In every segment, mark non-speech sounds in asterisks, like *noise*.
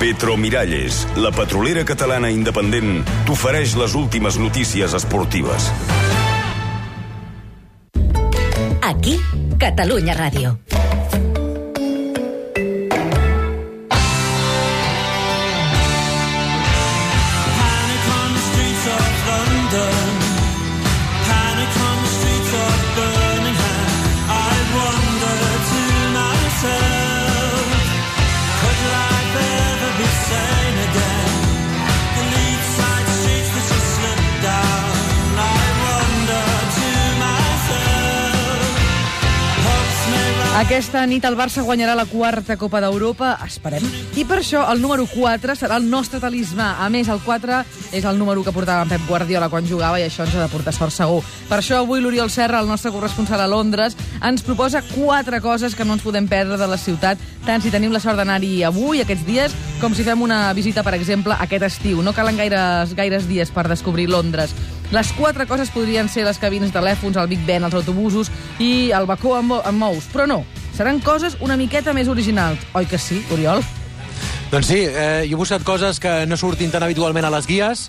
Petromiralles, la petrolera catalana independent, t'ofereix les últimes notícies esportives. Aquí, Catalunya Ràdio. Aquesta nit el Barça guanyarà la quarta Copa d'Europa, esperem. I per això el número 4 serà el nostre talismà. A més, el 4 és el número que portava en Pep Guardiola quan jugava i això ens ha de portar sort segur. Per això avui l'Oriol Serra, el nostre corresponsal a Londres, ens proposa quatre coses que no ens podem perdre de la ciutat, tant si tenim la sort d'anar-hi avui, aquests dies, com si fem una visita, per exemple, aquest estiu. No calen gaires, gaires dies per descobrir Londres. Les quatre coses podrien ser les cabines de telèfons, el Big Ben, els autobusos i el bacó amb, amb mous, però no. Seran coses una miqueta més originals. Oi que sí, Oriol? Doncs sí, eh, jo he buscat coses que no surtin tan habitualment a les guies,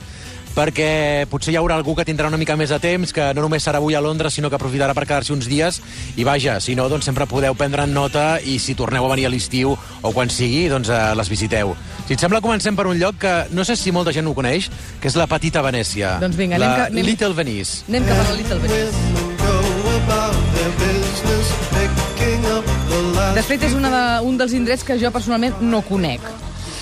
perquè potser hi haurà algú que tindrà una mica més de temps, que no només serà avui a Londres, sinó que aprofitarà per quedar-se uns dies, i vaja, si no, doncs sempre podeu prendre nota i si torneu a venir a l'estiu o quan sigui, doncs eh, les visiteu. Si et sembla, comencem per un lloc que no sé si molta gent ho coneix, que és la Petita Venècia. Doncs vinga, la anem que- anem- Little Venice. Anem cap a la Little Venice. De fet, és una de, un dels indrets que jo personalment no conec.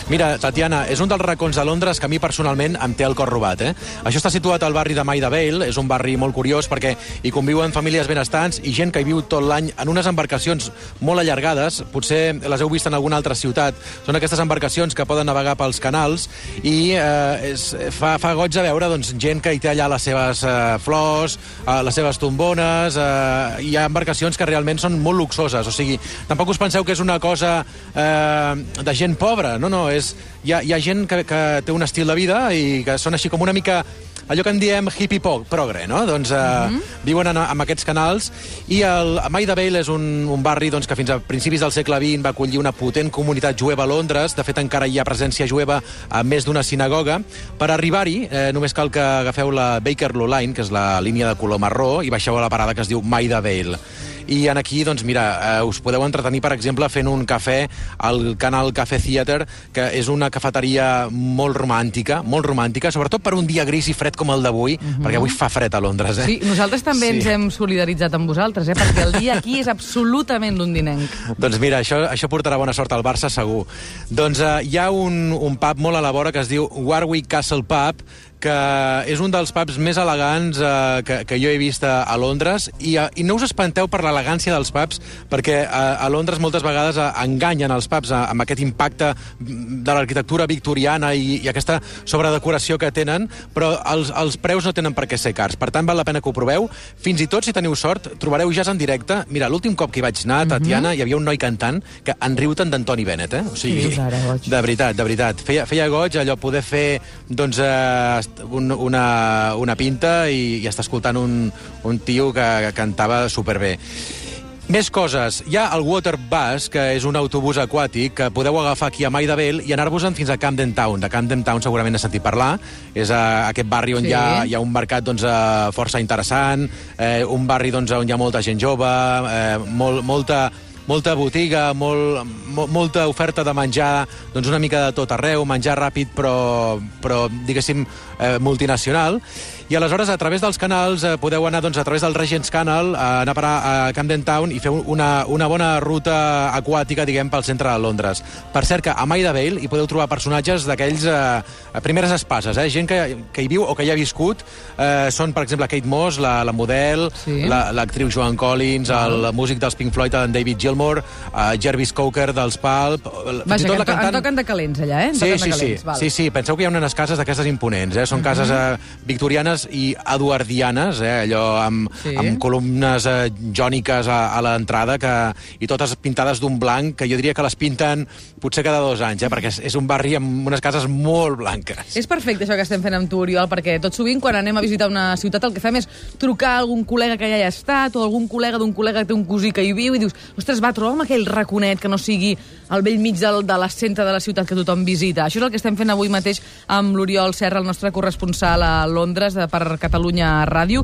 Mira, Tatiana, és un dels racons de Londres que a mi personalment em té el cor robat. Eh? Això està situat al barri de Maida Vale, és un barri molt curiós perquè hi conviuen famílies benestants i gent que hi viu tot l'any en unes embarcacions molt allargades, potser les heu vist en alguna altra ciutat. Són aquestes embarcacions que poden navegar pels canals i eh, és, fa, fa goig de veure doncs, gent que hi té allà les seves eh, flors, eh, les seves tombones, eh, hi ha embarcacions que realment són molt luxoses, o sigui, tampoc us penseu que és una cosa eh, de gent pobra, no, no, és, Just. Hi, ha, hi ha gent que, que té un estil de vida i que són així com una mica allò que en diem hippie progre, no? Doncs eh, viuen en, en aquests canals i el Maida Vale és un, un barri doncs, que fins a principis del segle XX va acollir una potent comunitat jueva a Londres. De fet, encara hi ha presència jueva a més d'una sinagoga. Per arribar-hi, eh, només cal que agafeu la Bakerloo Line, que és la línia de color marró, i baixeu a la parada que es diu Maida Vale. I en aquí, doncs mira, eh, us podeu entretenir, per exemple, fent un cafè al canal Café Theater, que és una cafeteria molt romàntica, molt romàntica, sobretot per un dia gris i fred com el d'avui, perquè avui fa fred a Londres, eh? Sí, nosaltres també Sí. ens hem solidaritzat amb vosaltres, eh? perquè el dia aquí és absolutament londinenc. *laughs* Doncs mira, això, això portarà bona sort al Barça, segur. Doncs eh, hi ha un, un pub molt a la vora que es diu Warwick Castle Pub, que és un dels pubs més elegants eh, que, que jo he vist a, a Londres i, eh, i no us espanteu per l'elegància dels pubs perquè a, a Londres moltes vegades eh, enganyen els pubs eh, amb aquest impacte de l'arquitectura victoriana i, i aquesta sobredecoració que tenen però els, els preus no tenen per què ser cars per tant val la pena que ho proveu fins i tot si teniu sort trobareu jazz en directe mira, l'últim cop que hi vaig anar, Tatiana, hi havia un noi cantant que en riu tant d'Antoni Bennett eh? o sigui, ara, goig? de veritat, de veritat. Feia, feia goig allò poder fer doncs, eh, un, una, una pinta i, i estar escoltant un, un tio que, que cantava superbé. Més coses. Hi ha el Water Bus, que és un autobús aquàtic que podeu agafar aquí a Maida Vale i anar-vos-en fins a Camden Town. De Camden Town segurament has sentit parlar. És a aquest barri on Sí. hi, ha, hi ha un mercat doncs, eh, força interessant, eh, un barri doncs, on hi ha molta gent jove, eh, molt, molta, molta botiga, molt, mo, molta oferta de menjar, doncs una mica de tot arreu, menjar ràpid però, però diguéssim, eh, multinacional. I aleshores, a través dels canals, eh, podeu anar doncs, a través del Regents Canal, a anar a parar a Camden Town i fer una, una bona ruta aquàtica, diguem, pel centre de Londres. Per cert, que a Maida Vale hi podeu trobar personatges d'aquells eh, primeres espases, eh? gent que, que hi viu o que hi ha viscut. Eh, són, per exemple, Kate Moss, la, la model, Sí. la, l'actriu Joan Collins, el músic dels Pink Floyd, en David Gilmour, uh, Jervis Coker dels Pulp... fins i Vaja, tot que la en, to, en cantant- toquen de calents, allà, eh? En Sí, sí, de sí. calents, val. sí, sí. Penseu que hi ha unes cases d'aquestes imponents, eh? Són cases eh, victorianes i eduardianes, eh? allò amb, Sí. amb columnes eh, jòniques a, a l'entrada que, i totes pintades d'un blanc, que jo diria que les pinten potser cada dos anys, eh? perquè és, és un barri amb unes cases molt blanques. És perfecte això que estem fent amb tu, Oriol, perquè tot sovint quan anem a visitar una ciutat el que fem és trucar a algun col·lega que ja hi ha estat o algun col·lega d'un col·lega que té un cosí que hi viu i dius, ostres, ostres, va, troba'm aquell raconet que no sigui al vell mig del, de la centre de la ciutat que tothom visita. Això és el que estem fent avui mateix amb l'Oriol Serra, el nostre corresponsal a Londres per Catalunya Ràdio.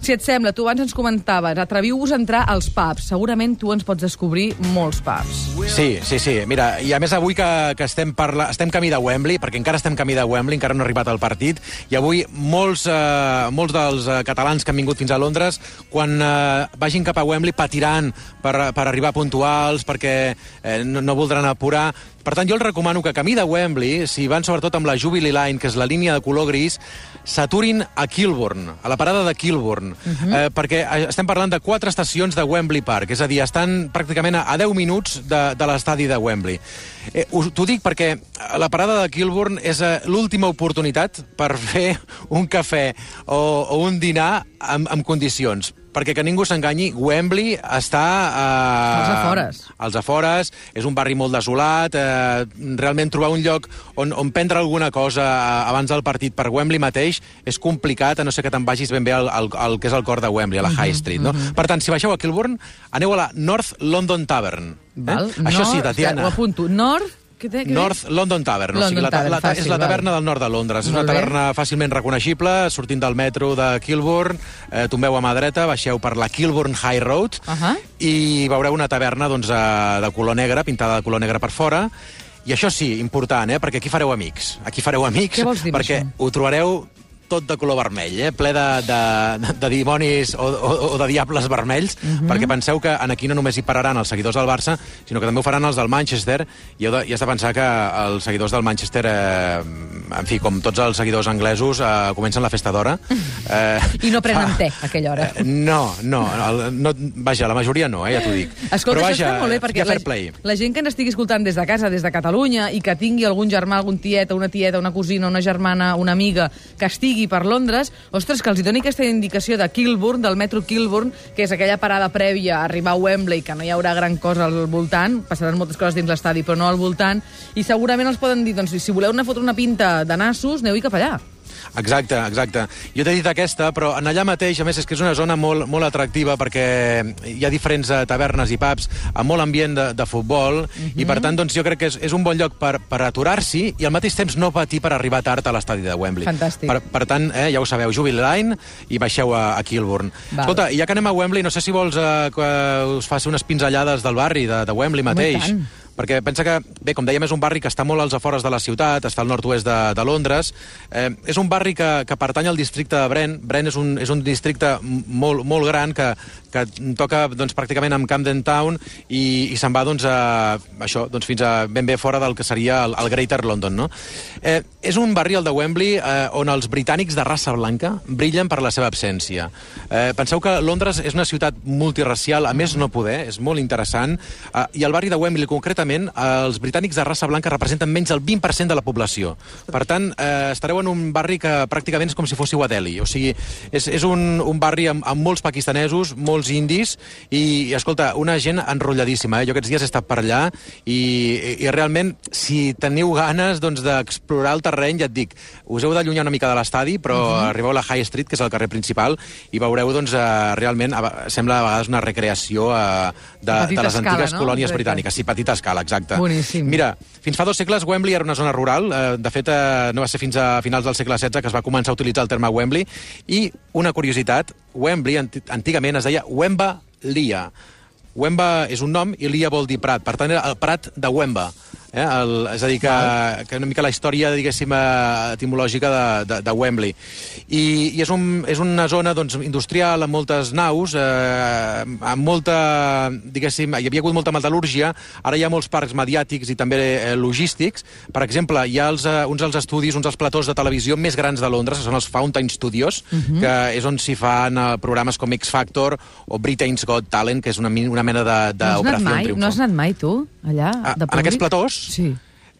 Si et sembla, tu abans ens comentaves, atreviu-vos a entrar als pubs. Segurament tu ens pots descobrir molts pubs. Sí, sí, sí. Mira, i a més avui que, que estem, parla... estem camí de Wembley, perquè encara estem camí de Wembley, encara no ha arribat el partit, i avui molts, eh, molts dels eh, catalans que han vingut fins a Londres, quan eh, vagin cap a Wembley, patiran per, per arribar puntuals, perquè eh, no, no voldran apurar. Per tant, jo els recomano que camí de Wembley, si van sobretot amb la Jubilee Line, que és la línia de color gris, s'aturin a Kilburn, a la parada de Kilburn, uh -huh. eh, perquè eh, estem parlant de quatre estacions de Wembley Park, és a dir, estan pràcticament a, a 10 minuts de, de l'estadi de Wembley. Eh, T'ho dic perquè la parada de Kilburn és eh, l'última oportunitat per *laughs* fer un cafè o, o un dinar amb, amb condicions perquè que ningú s'enganyi, Wembley està... Eh, Als afores. als afores, és un barri molt desolat, eh, realment trobar un lloc on, on prendre alguna cosa eh, abans del partit per Wembley mateix és complicat, a no ser que te'n vagis ben bé al, al, al que és el cor de Wembley, a la High Street. No? Per tant, si baixeu a Kilburn, aneu a la North London Tavern. Val? Eh? Això sí, Tatiana. Ho apunto. Nord... Què té, què té? North London Tavern, o sigui, London la, ta- Tavern, la, fàcil, és la val. taverna del nord de Londres. És una Molt bé. taverna fàcilment reconeixible, sortint del metro de Kilburn, eh, tombeu a mà dreta, baixeu per la Kilburn High Road Ahà. i veureu una taverna doncs, eh, de color negre, pintada de color negre per fora, i això sí, important, eh, perquè aquí fareu amics. Aquí fareu amics perquè això? ho trobareu tot de color vermell, eh? ple de, de, de dimonis o, o, o de diables vermells, Mhm. perquè penseu que en aquí no només hi pararan els seguidors del Barça, sinó que també ho faran els del Manchester, i heu de, i has de pensar que els seguidors del Manchester, eh, en fi, com tots els seguidors anglesos, eh, comencen la festa d'hora. *laughs* Eh, I no prenen fa- te a aquella hora. Eh, No, no, el, no, vaja, la majoria no, eh, ja t'ho dic. Escolta, Però això vaja, està molt bé, perquè la, la gent que ens estigui escoltant des de casa, des de Catalunya, i que tingui algun germà, algun tiet, una tieta, una cosina, una germana, una amiga, que estigui per Londres, ostres, que els doni aquesta indicació de Kilburn, del metro Kilburn, que és aquella parada prèvia a arribar a Wembley, que no hi haurà gran cosa al voltant, passaran moltes coses dins l'estadi, però no al voltant, i segurament els poden dir, doncs, si voleu anar a fotre una pinta de nassos, aneu-hi cap allà. Exacte, exacte. Jo t'he dit aquesta, però en allà mateix, a més, és que és una zona molt, molt atractiva perquè hi ha diferents eh, tavernes i pubs amb molt ambient de, de futbol i, per tant, doncs, jo crec que és, és un bon lloc per, per aturar-s'hi i al mateix temps no patir per arribar tard a l'estadi de Wembley. Fantàstic. Per, per tant, eh, ja ho sabeu, Jubilee Line i baixeu a, a Kilburn. Val. Escolta, ja que anem a Wembley, no sé si vols eh, que us faci unes pinzellades del barri de, de Wembley Home, mateix. tant. Perquè pensa que, bé, com dèiem, és un barri que està molt als afores de la ciutat, està al nord-oest de, de Londres. Eh, és un barri que, que pertany al districte de Brent. Brent és un, és un districte molt, molt gran que, que toca doncs, pràcticament amb Camden Town i, i se'n va doncs, a, això, doncs, fins a ben bé fora del que seria el, el Greater London. No? Eh, és un barri, el de Wembley, eh, on els britànics de raça blanca brillen per la seva absència. Eh, penseu que Londres és una ciutat multiracial, a més no poder, és molt interessant, eh, i el barri de Wembley concretament, eh, els britànics de raça blanca representen menys del 20% de la població. Per tant, eh, estareu en un barri que pràcticament és com si fóssiu a Delhi. O sigui, és, és un, un barri amb, amb molts pakistanesos, molts indis, i, i escolta, una gent enrotlladíssima. Eh? Jo aquests dies he estat per allà i, i, i realment, si teniu ganes doncs, d'explorar el terreny, ja et dic, us heu d'allunyar una mica de l'estadi, però uh -huh. arribeu a la High Street, que és el carrer principal, i veureu, doncs, eh, realment, sembla a vegades una recreació eh, de, de les escala, antigues no? colònies britàniques. Sí, petita escala, exacte. Boníssim. Mira, fins fa dos segles Wembley era una zona rural. Eh, de fet, eh, no va ser fins a finals del segle XVI que es va començar a utilitzar el terme Wembley. I una curiositat, Wembley anti antigament es deia Wemba Lia. Wemba és un nom i Lia vol dir Prat. Per tant, era el Prat de Wemba. Eh? El, és a dir, que, que una mica la història, diguéssim, eh, etimològica de, de, de Wembley. I, i és, un, és una zona doncs, industrial amb moltes naus, eh, amb molta, diguéssim, hi havia hagut molta metal·lúrgia, ara hi ha molts parcs mediàtics i també eh, logístics. Per exemple, hi ha els, eh, uns dels estudis, uns dels platós de televisió més grans de Londres, que són els Fountain Studios, que és on s'hi fan eh, programes com X Factor o Britain's Got Talent, que és una, una mena No d'operació mai, triomfo. no has anat mai, tu, allà, de en aquests públic? platós? Sí.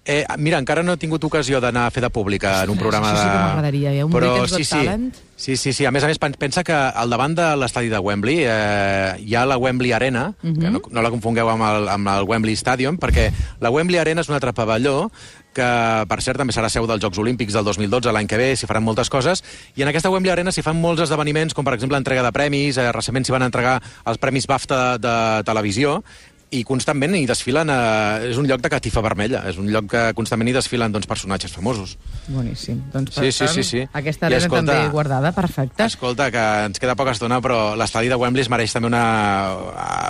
Eh, mira, encara no he tingut ocasió d'anar a fer de pública en un programa això sí de... que m'agradaria, eh? Un Però sí, sí. Talent. Sí, sí, sí. A més a més, pen- pensa que al davant de l'estadi de Wembley eh, hi ha la Wembley Arena, Mhm. que no, no la confongueu amb el, amb el Wembley Stadium, perquè la Wembley Arena és un altre pavelló que, per cert, també serà seu dels Jocs Olímpics del 2012, l'any que ve, s'hi faran moltes coses, i en aquesta Wembley Arena s'hi fan molts esdeveniments, com per exemple entrega de premis, eh, recentment s'hi van entregar els Premis BAFTA de, de televisió, i constantment hi desfilen... Eh, és un lloc de catifa vermella, és un lloc que constantment hi desfilen doncs, personatges famosos. Boníssim. Doncs, Sí, sí, sí, sí. Aquesta arena escolta- també guardada, perfecte. Escolta, que ens queda poca estona, però l'estadi de Wembley es mereix també una,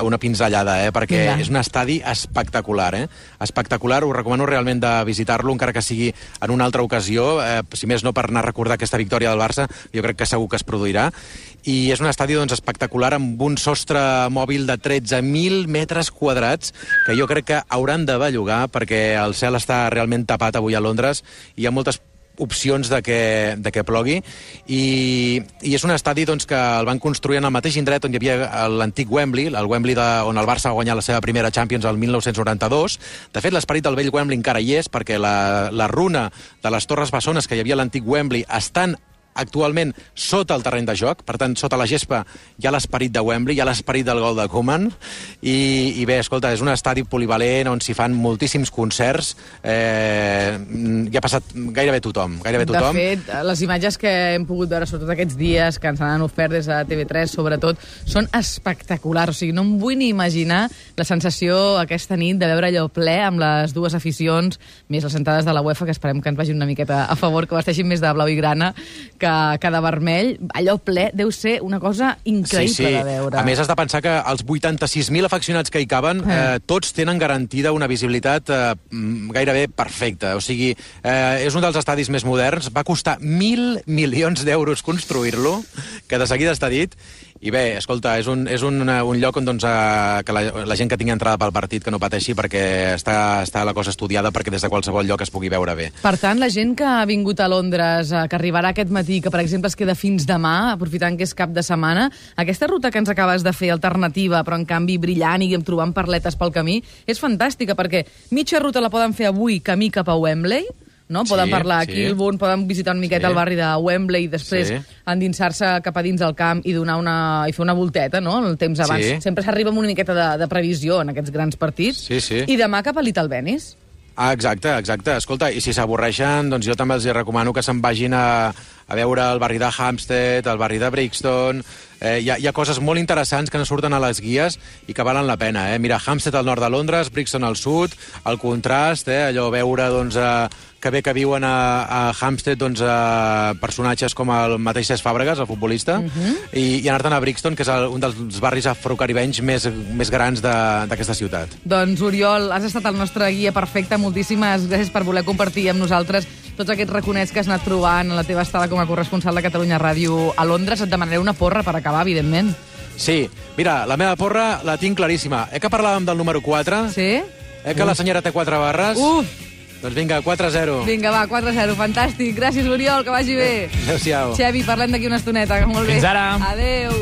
una pinzellada, eh? perquè Vinga. és un estadi espectacular. Eh? Espectacular, us recomano realment de visitar-lo, encara que sigui en una altra ocasió, eh, si més no per anar a recordar aquesta victòria del Barça, jo crec que segur que es produirà. I és un estadi doncs, espectacular amb un sostre mòbil de 13.000 metres quadrats que jo crec que hauran de bellugar perquè el cel està realment tapat avui a Londres i hi ha moltes opcions de que, de que plogui i, i és un estadi doncs, que el van construir en el mateix indret on hi havia l'antic Wembley, el Wembley de, on el Barça va guanyar la seva primera Champions el 1992. De fet, l'esperit del vell Wembley encara hi és perquè la, la runa de les Torres Bessones que hi havia a l'antic Wembley estan actualment sota el terreny de joc, per tant, sota la gespa hi ha l'esperit de Wembley, hi ha l'esperit del gol de Koeman, i, i bé, escolta, és un estadi polivalent on s'hi fan moltíssims concerts, eh, hi ha passat gairebé tothom, gairebé tothom. De fet, les imatges que hem pogut veure, sobretot aquests dies, que ens han ofert des de TV3, sobretot, són espectaculars. O sigui, no em vull ni imaginar la sensació aquesta nit de veure allò ple amb les dues aficions, més les de la UEFA, que esperem que ens vagin una miqueta a favor, que vesteixin més de blau i grana que, que de vermell. Allò ple deu ser una cosa increïble de veure. A més, has de pensar que els 86.000 afeccionats que hi caben, Eh. eh, tots tenen garantida una visibilitat eh, mm, gairebé perfecta. O sigui, eh, és un dels estadis més moderns. Va costar mil milions d'euros construir-lo, que de seguida està dit. I bé, escolta, és un, és un, un lloc on doncs, eh, que la, la gent que tingui entrada pel partit que no pateixi perquè està, està la cosa estudiada perquè des de qualsevol lloc es pugui veure bé. Per tant, la gent que ha vingut a Londres, eh, que arribarà aquest matí, que per exemple es queda fins demà, aprofitant que és cap de setmana, aquesta ruta que ens acabes de fer alternativa, però en canvi brillant i trobant perletes pel camí, és fantàstica, perquè mitja ruta la poden fer avui camí cap a Wembley, no? Sí, poden parlar a sí. Kilburn, poden visitar una miqueta Sí. el barri de Wembley i després Sí. endinsar-se cap a dins del camp i donar una, i fer una volteta, no?, el temps abans. Sí. Sempre s'arriba amb una miqueta de, de previsió en aquests grans partits. Sí, sí. I demà cap a Little Venice. Ah, exacte, exacte. Escolta, i si s'avorreixen, doncs jo també els recomano que se'n vagin a, a veure el barri de Hampstead, el barri de Brixton... Eh, hi, ha, hi ha coses molt interessants que no surten a les guies i que valen la pena. Eh? Mira, Hampstead al nord de Londres, Brixton al sud, el contrast, eh? allò veure doncs, eh, que bé que viuen a, a Hampstead doncs, eh, personatges com el mateix Cesc Fàbregas, el futbolista, i, i anar-te'n a Brixton, que és el, un dels barris afrocaribenys més, més grans de- d'aquesta ciutat. Doncs, Oriol, has estat el nostre guia perfecte. Moltíssimes gràcies per voler compartir amb nosaltres tots aquests raconets que has anat trobant en la teva estada com a corresponsal de Catalunya Ràdio a Londres. Et demanaré una porra per acabar, evidentment. Sí, mira, la meva porra la tinc claríssima. Eh que parlàvem del número 4? Sí? Eh que la senyora té 4 barres? Uf! Doncs vinga, 4-0. Vinga, va, 4-0, fantàstic. Gràcies, Oriol, que vagi bé. Adéu-siau. Xevi, parlem d'aquí una estoneta, que molt bé. Fins ara. Adéu.